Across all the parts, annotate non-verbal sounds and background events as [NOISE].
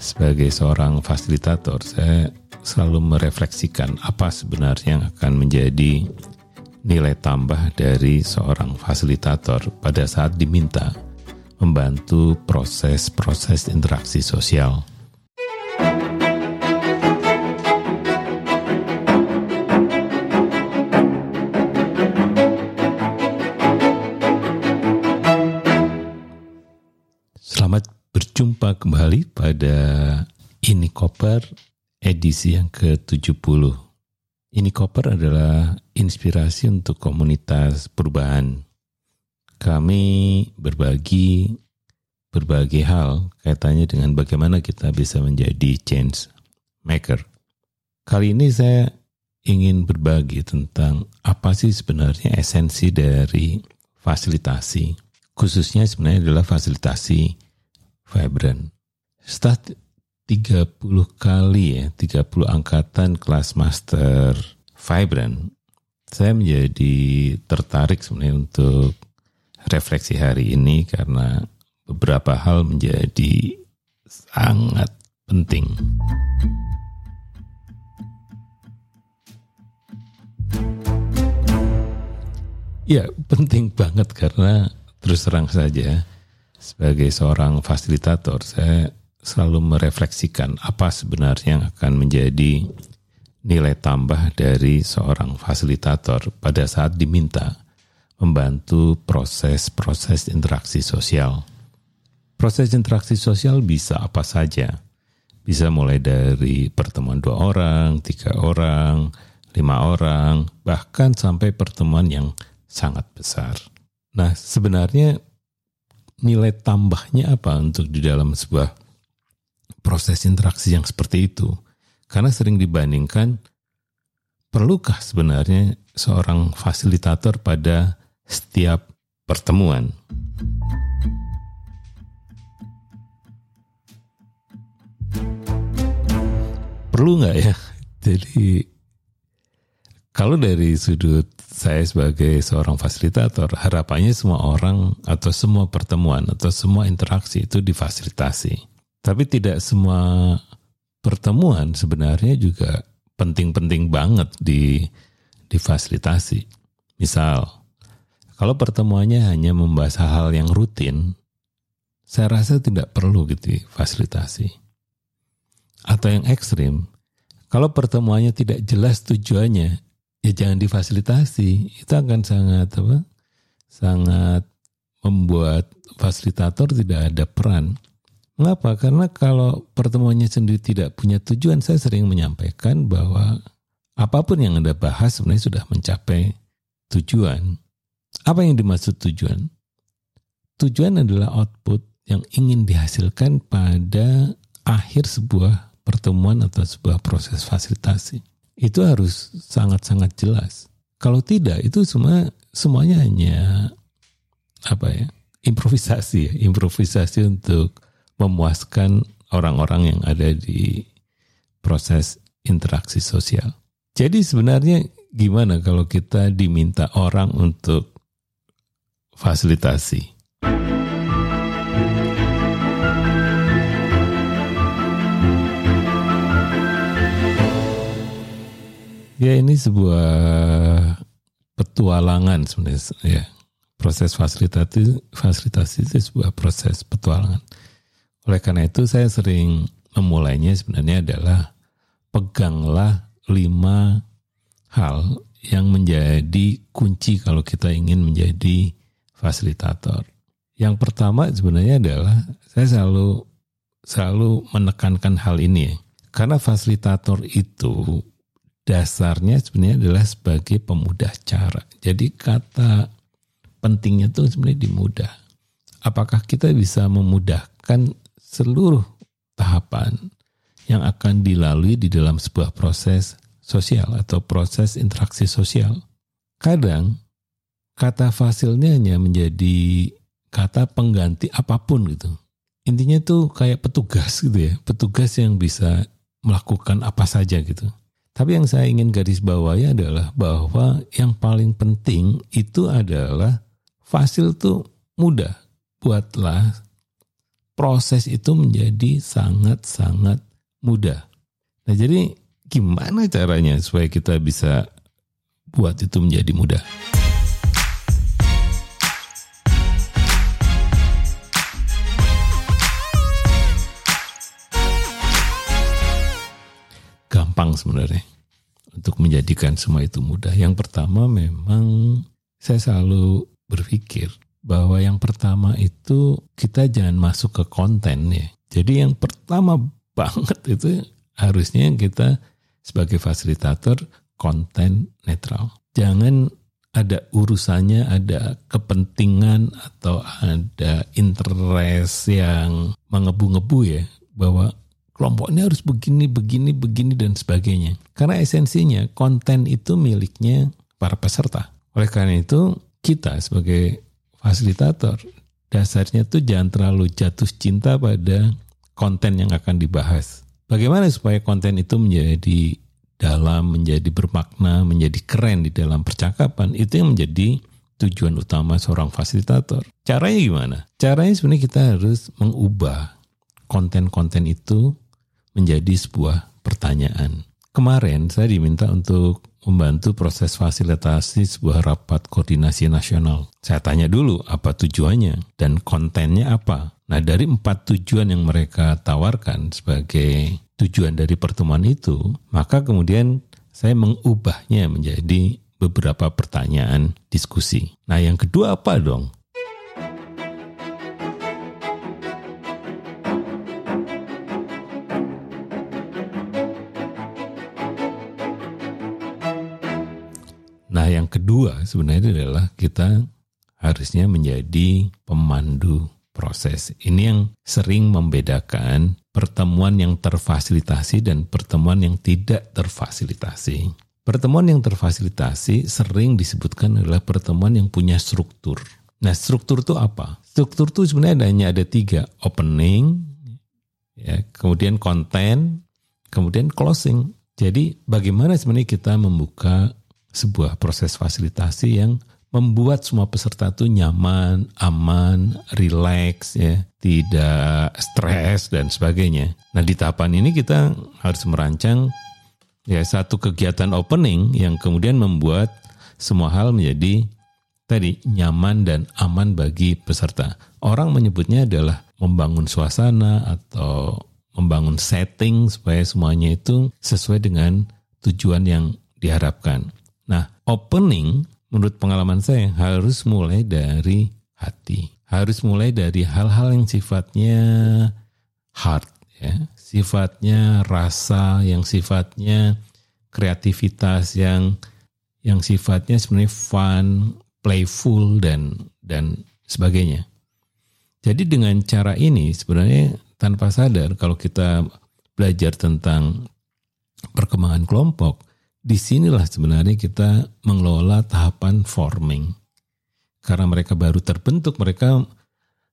sebagai seorang fasilitator, saya selalu merefleksikan apa sebenarnya yang akan menjadi nilai tambah dari seorang fasilitator pada saat diminta membantu proses-proses interaksi sosial. Kembali pada Ini Koper edisi yang ke-70. Ini Koper adalah inspirasi untuk komunitas perubahan. Kami berbagi berbagai hal kaitannya dengan bagaimana kita bisa menjadi change maker. Kali ini saya ingin berbagi tentang apa sih sebenarnya esensi dari fasilitasi. Khususnya sebenarnya adalah fasilitasi Vibrant. Setelah 30 kali ya, 30 angkatan kelas master Vibrant, saya menjadi tertarik sebenarnya untuk refleksi hari ini karena beberapa hal menjadi sangat penting. Ya, penting banget karena terus terang saja sebagai seorang fasilitator, saya selalu merefleksikan apa sebenarnya yang akan menjadi nilai tambah dari seorang fasilitator pada saat diminta membantu proses-proses interaksi sosial. Proses interaksi sosial bisa apa saja. Bisa mulai dari pertemuan dua orang, tiga orang, lima orang, bahkan sampai pertemuan yang sangat besar. Nah, sebenarnya nilai tambahnya apa untuk di dalam sebuah proses interaksi yang seperti itu? Karena sering dibandingkan, perlukah sebenarnya seorang fasilitator pada setiap pertemuan? Perlu nggak ya? [LAUGHS] Jadi kalau dari sudut saya sebagai seorang fasilitator, harapannya semua orang atau semua pertemuan atau semua interaksi itu difasilitasi. Tapi tidak semua pertemuan sebenarnya juga penting-penting banget di difasilitasi. Misal, kalau pertemuannya hanya membahas hal-hal yang rutin, saya rasa tidak perlu gitu fasilitasi. Atau yang ekstrim, kalau pertemuannya tidak jelas tujuannya, ya jangan difasilitasi. Itu akan sangat apa? Sangat membuat fasilitator tidak ada peran. Mengapa? Karena kalau pertemuannya sendiri tidak punya tujuan, saya sering menyampaikan bahwa apa pun yang Anda bahas sebenarnya sudah mencapai tujuan. Apa yang dimaksud tujuan? Tujuan adalah output yang ingin dihasilkan pada akhir sebuah pertemuan atau sebuah proses fasilitasi itu harus sangat-sangat jelas. Kalau tidak, itu semua semuanya hanya apa ya improvisasi, ya, improvisasi untuk memuaskan orang-orang yang ada di proses interaksi sosial. Jadi sebenarnya gimana kalau kita diminta orang untuk fasilitasi? Ya ini sebuah petualangan sebenarnya ya. Proses fasilitasi fasilitasi itu sebuah proses petualangan. Oleh karena itu saya sering memulainya sebenarnya adalah peganglah lima hal yang menjadi kunci kalau kita ingin menjadi fasilitator. Yang pertama sebenarnya adalah saya selalu selalu menekankan hal ini. Karena fasilitator itu dasarnya sebenarnya adalah sebagai pemudah cara. Jadi kata pentingnya itu sebenarnya dimudah. Apakah kita bisa memudahkan seluruh tahapan yang akan dilalui di dalam sebuah proses sosial atau proses interaksi sosial? Kadang kata fasilnya hanya menjadi kata pengganti apa pun gitu. Intinya itu kayak petugas gitu ya, petugas yang bisa melakukan apa saja gitu. Tapi yang saya ingin garis bawahi adalah bahwa yang paling penting itu adalah fasil tuh mudah. Buatlah proses itu menjadi sangat-sangat mudah. Nah jadi gimana caranya supaya kita bisa buat itu menjadi mudah? Gampang sebenarnya untuk menjadikan semua itu mudah. Yang pertama memang saya selalu berpikir bahwa yang pertama itu kita jangan masuk ke konten ya. Jadi yang pertama [LAUGHS] banget itu harusnya kita sebagai fasilitator konten netral. Jangan ada urusannya, ada kepentingan atau ada interest yang mengebu-ngebu ya bahwa kelompok ini harus begini, begini, begini dan sebagainya. Karena esensinya konten itu miliknya para peserta. Oleh karena itu kita sebagai fasilitator dasarnya tuh jangan terlalu jatuh cinta pada konten yang akan dibahas. Bagaimana supaya konten itu menjadi dalam, menjadi bermakna, menjadi keren di dalam percakapan, itu yang menjadi tujuan utama seorang fasilitator. Caranya gimana? Caranya sebenarnya kita harus mengubah konten-konten itu menjadi sebuah pertanyaan. Kemarin saya diminta untuk membantu proses fasilitasi sebuah rapat koordinasi nasional. Saya tanya dulu apa tujuannya dan kontennya apa. Nah dari empat tujuan yang mereka tawarkan sebagai tujuan dari pertemuan itu, maka kemudian saya mengubahnya menjadi beberapa pertanyaan diskusi. Nah yang kedua apa dong? Yang kedua sebenarnya adalah kita harusnya menjadi pemandu proses. Ini yang sering membedakan pertemuan yang terfasilitasi dan pertemuan yang tidak terfasilitasi. Pertemuan yang terfasilitasi sering disebutkan adalah pertemuan yang punya struktur. Nah, struktur itu apa? Struktur itu sebenarnya hanya ada tiga, opening, ya, kemudian konten, kemudian closing. Jadi bagaimana sebenarnya kita membuka sebuah proses fasilitasi yang membuat semua peserta itu nyaman, aman, rileks ya, tidak stres dan sebagainya. Nah, di tahapan ini kita harus merancang ya satu kegiatan opening yang kemudian membuat semua hal menjadi tadi nyaman dan aman bagi peserta. Orang menyebutnya adalah membangun suasana atau membangun setting supaya semuanya itu sesuai dengan tujuan yang diharapkan. Opening menurut pengalaman saya harus mulai dari hati. Harus mulai dari hal-hal yang sifatnya heart ya, sifatnya rasa, yang sifatnya kreativitas, yang yang sifatnya sebenarnya fun, playful dan dan sebagainya. Jadi dengan cara ini sebenarnya tanpa sadar kalau kita belajar tentang perkembangan kelompok, di sinilah sebenarnya kita mengelola tahapan forming. Karena mereka baru terbentuk, mereka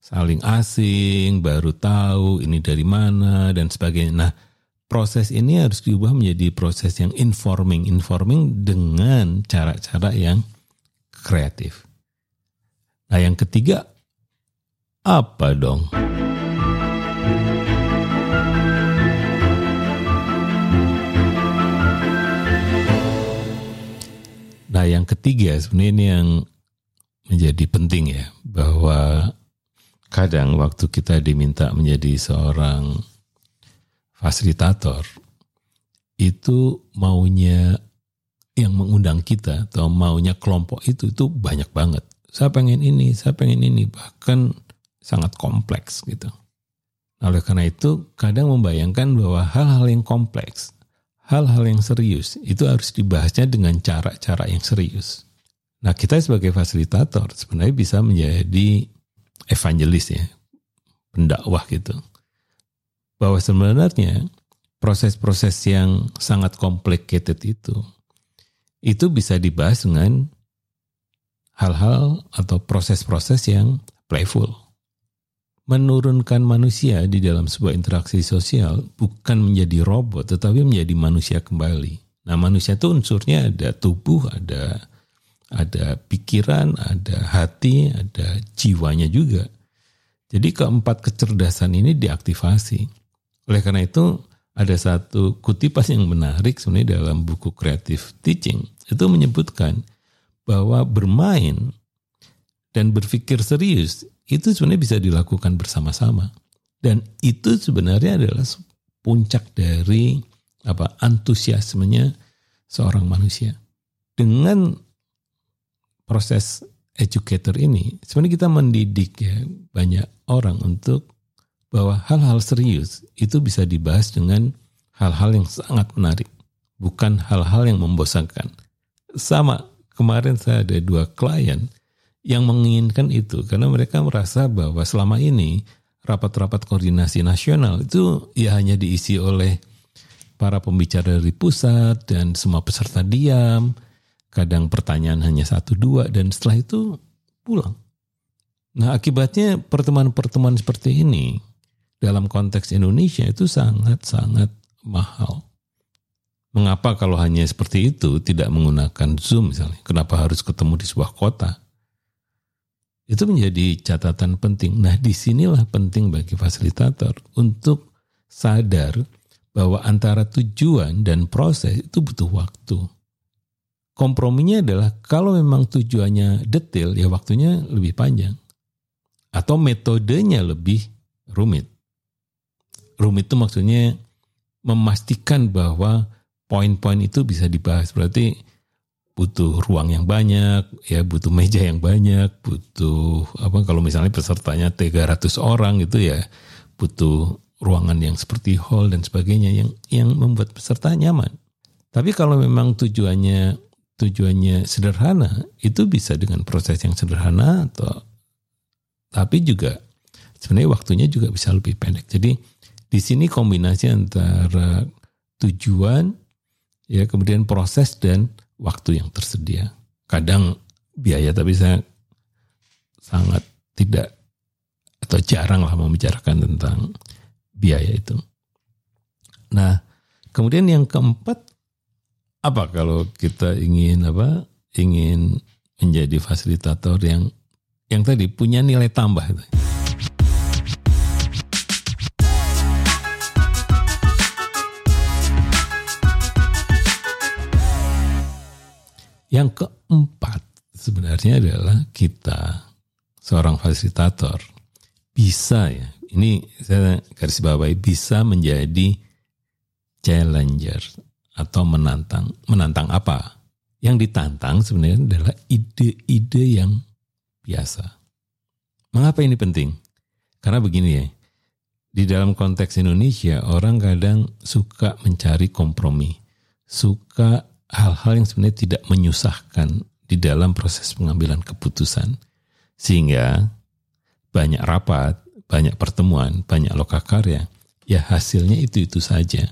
saling asing, baru tahu ini dari mana dan sebagainya. Nah, proses ini harus diubah menjadi proses yang informing, informing dengan cara-cara yang kreatif. Nah, yang ketiga apa dong? Nah yang ketiga sebenarnya ini yang menjadi penting ya bahwa kadang waktu kita diminta menjadi seorang fasilitator itu maunya yang mengundang kita atau maunya kelompok itu itu banyak banget. Saya pengen ini, saya pengen ini bahkan sangat kompleks gitu. Nah, oleh karena itu kadang membayangkan bahwa hal-hal yang kompleks hal-hal yang serius itu harus dibahasnya dengan cara-cara yang serius. Nah, kita sebagai fasilitator sebenarnya bisa menjadi evangelis ya, pendakwah gitu. Bahwa sebenarnya proses-proses yang sangat complicated itu itu bisa dibahas dengan hal-hal atau proses-proses yang playful menurunkan manusia di dalam sebuah interaksi sosial bukan menjadi robot tetapi menjadi manusia kembali. Nah, manusia itu unsurnya ada tubuh, ada ada pikiran, ada hati, ada jiwanya juga. Jadi keempat kecerdasan ini diaktifasi. Oleh karena itu ada satu kutipan yang menarik sebenarnya dalam buku Creative Teaching. Itu menyebutkan bahwa bermain dan berpikir serius itu sebenarnya bisa dilakukan bersama-sama. Dan itu sebenarnya adalah puncak dari apa antusiasmenya seorang manusia. Dengan proses educator ini, sebenarnya kita mendidik ya banyak orang untuk bahwa hal-hal serius itu bisa dibahas dengan hal-hal yang sangat menarik, bukan hal-hal yang membosankan. Sama kemarin saya ada dua klien yang menginginkan itu karena mereka merasa bahwa selama ini rapat-rapat koordinasi nasional itu ya hanya diisi oleh para pembicara dari pusat dan semua peserta diam, kadang pertanyaan hanya satu dua dan setelah itu pulang. Nah akibatnya pertemuan-pertemuan seperti ini dalam konteks Indonesia itu sangat-sangat mahal. Mengapa kalau hanya seperti itu tidak menggunakan Zoom misalnya? Kenapa harus ketemu di sebuah kota? Itu menjadi catatan penting. Nah di sinilah penting bagi fasilitator untuk sadar bahwa antara tujuan dan proses itu butuh waktu komprominya adalah kalau memang tujuannya detail ya waktunya lebih panjang atau metodenya lebih rumit. Rumit itu maksudnya memastikan bahwa poin-poin itu bisa dibahas. Berarti butuh ruang yang banyak, ya butuh meja yang banyak, butuh apa kalau misalnya pesertanya 300 orang itu ya butuh ruangan yang seperti hall dan sebagainya yang yang membuat peserta nyaman. Tapi kalau memang tujuannya tujuannya sederhana, itu bisa dengan proses yang sederhana atau tapi juga sebenarnya waktunya juga bisa lebih pendek. Jadi di sini kombinasi antara tujuan ya kemudian proses dan waktu yang tersedia. Kadang biaya tapi saya sangat tidak atau jarang lah membicarakan tentang biaya itu. Nah, kemudian yang keempat apa kalau kita ingin apa ingin menjadi fasilitator yang yang tadi punya nilai tambah itu. Yang keempat sebenarnya adalah kita seorang fasilitator bisa ya ini saya garis bawahi bisa menjadi challenger atau menantang. Menantang apa? Yang ditantang sebenarnya adalah ide-ide yang biasa. Mengapa ini penting? Karena begini ya, di dalam konteks Indonesia orang kadang suka mencari kompromi, suka hal-hal yang sebenarnya tidak menyusahkan di dalam proses pengambilan keputusan. Sehingga banyak rapat, banyak pertemuan, banyak lokakarya, ya hasilnya itu-itu saja.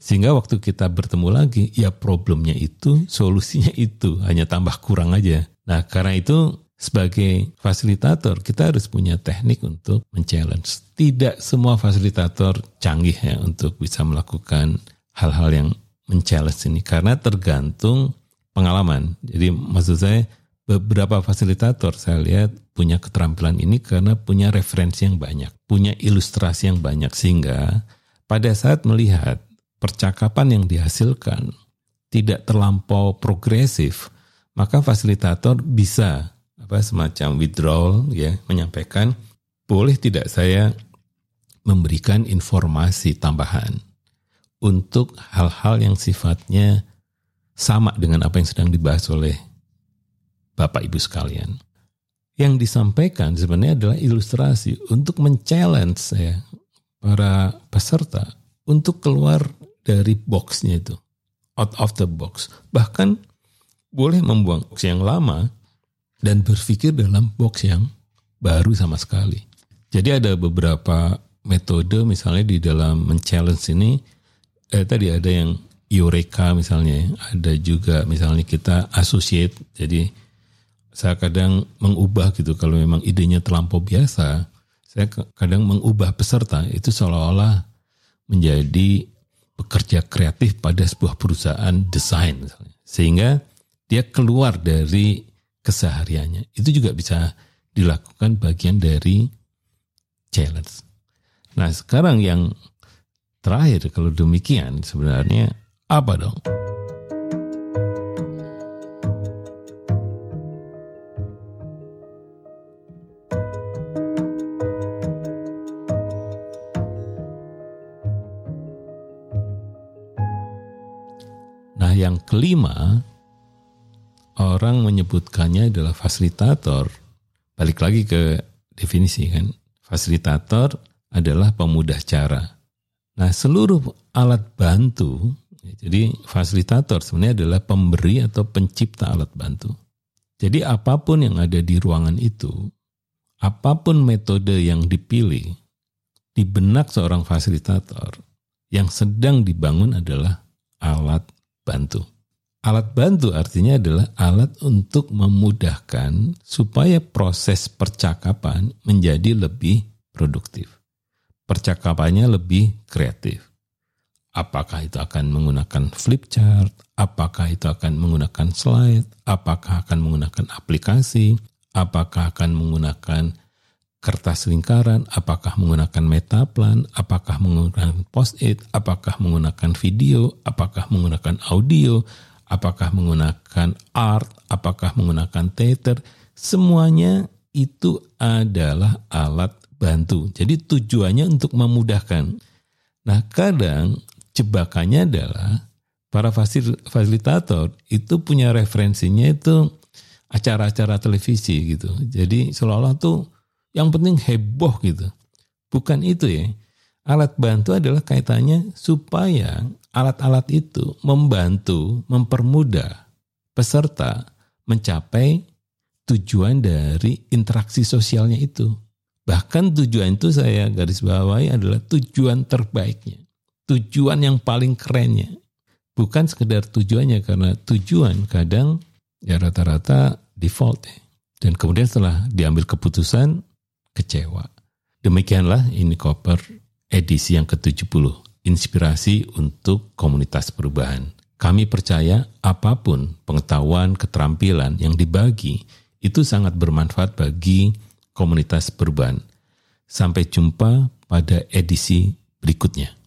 Sehingga waktu kita bertemu lagi, ya problemnya itu, solusinya itu, hanya tambah kurang aja. Nah karena itu sebagai fasilitator kita harus punya teknik untuk men-challenge. Tidak semua fasilitator canggih ya untuk bisa melakukan hal-hal yang men-challenge ini karena tergantung pengalaman. Jadi maksud saya beberapa fasilitator saya lihat punya keterampilan ini karena punya referensi yang banyak, punya ilustrasi yang banyak sehingga pada saat melihat percakapan yang dihasilkan tidak terlampau progresif, maka fasilitator bisa apa semacam withdrawal ya menyampaikan boleh tidak saya memberikan informasi tambahan untuk hal-hal yang sifatnya sama dengan apa yang sedang dibahas oleh Bapak Ibu sekalian. Yang disampaikan sebenarnya adalah ilustrasi untuk men-challenge ya, para peserta untuk keluar dari boxnya itu. Out of the box. Bahkan boleh membuang box yang lama dan berpikir dalam box yang baru sama sekali. Jadi ada beberapa metode misalnya di dalam men-challenge ini eh, tadi ada yang eureka misalnya, ada juga misalnya kita associate. Jadi saya kadang mengubah gitu kalau memang idenya terlampau biasa, saya kadang mengubah peserta itu seolah-olah menjadi bekerja kreatif pada sebuah perusahaan desain. Sehingga dia keluar dari kesehariannya. Itu juga bisa dilakukan bagian dari challenge. Nah sekarang yang terakhir kalau demikian sebenarnya apa dong? Nah, yang kelima, orang menyebutkannya adalah fasilitator. Balik lagi ke definisi kan. Fasilitator adalah pemudah cara. Nah, seluruh alat bantu, jadi fasilitator sebenarnya adalah pemberi atau pencipta alat bantu. Jadi apa pun yang ada di ruangan itu, apa pun metode yang dipilih, di benak seorang fasilitator, yang sedang dibangun adalah alat bantu. Alat bantu artinya adalah alat untuk memudahkan supaya proses percakapan menjadi lebih produktif. Percakapannya lebih kreatif. Apakah itu akan menggunakan flip chart, apakah itu akan menggunakan slide, apakah akan menggunakan aplikasi, apakah akan menggunakan kertas lingkaran, apakah menggunakan metaplan, apakah menggunakan post-it, apakah menggunakan video, apakah menggunakan audio, apakah menggunakan art, apakah menggunakan theater, semuanya itu adalah alat bantu. Jadi tujuannya untuk memudahkan. Nah kadang jebakannya adalah para fasilitator itu punya referensinya itu acara-acara televisi gitu. Jadi seolah-olah tuh yang penting heboh gitu. Bukan itu ya. Alat bantu adalah kaitannya supaya alat-alat itu membantu, mempermudah peserta mencapai tujuan dari interaksi sosialnya itu. Bahkan tujuan itu saya garis bawahi adalah tujuan terbaiknya. Tujuan yang paling kerennya. Bukan sekedar tujuannya karena tujuan kadang ya rata-rata default ya. Dan kemudian setelah diambil keputusan kecewa. Demikianlah ini koper edisi yang ke-70, inspirasi untuk komunitas perubahan. Kami percaya apa pun pengetahuan, keterampilan yang dibagi itu sangat bermanfaat bagi komunitas perubahan. Sampai jumpa pada edisi berikutnya.